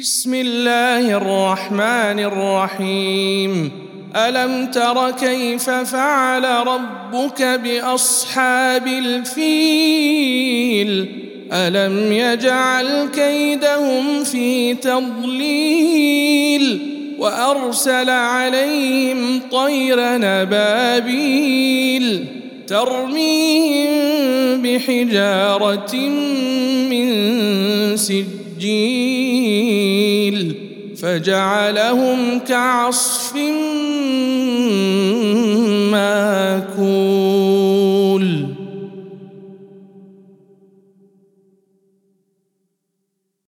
بسم الله الرحمن الرحيم. ألم تر كيف فعل ربك بأصحاب الفيل؟ ألم يجعل كيدهم في تضليل؟ وأرسل عليهم طير نبابيل. ترميهم بحجارة من سجيل. النيل فجعلهم كعصف ماكول.